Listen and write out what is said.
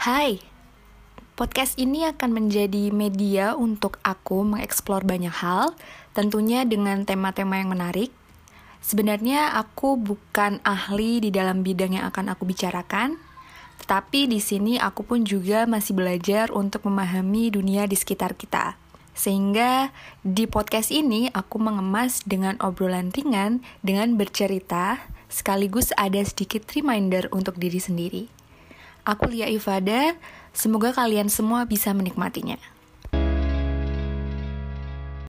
Hai, podcast ini akan menjadi media untuk aku mengeksplor banyak hal, tentunya dengan tema-tema yang menarik. Sebenarnya aku bukan ahli di dalam bidang yang akan aku bicarakan, tetapi di sini aku pun juga masih belajar untuk memahami dunia di sekitar kita. Sehingga di podcast ini aku mengemas dengan obrolan ringan dengan bercerita sekaligus ada sedikit reminder untuk diri sendiri. Aku Lia Ifada, semoga kalian semua bisa menikmatinya.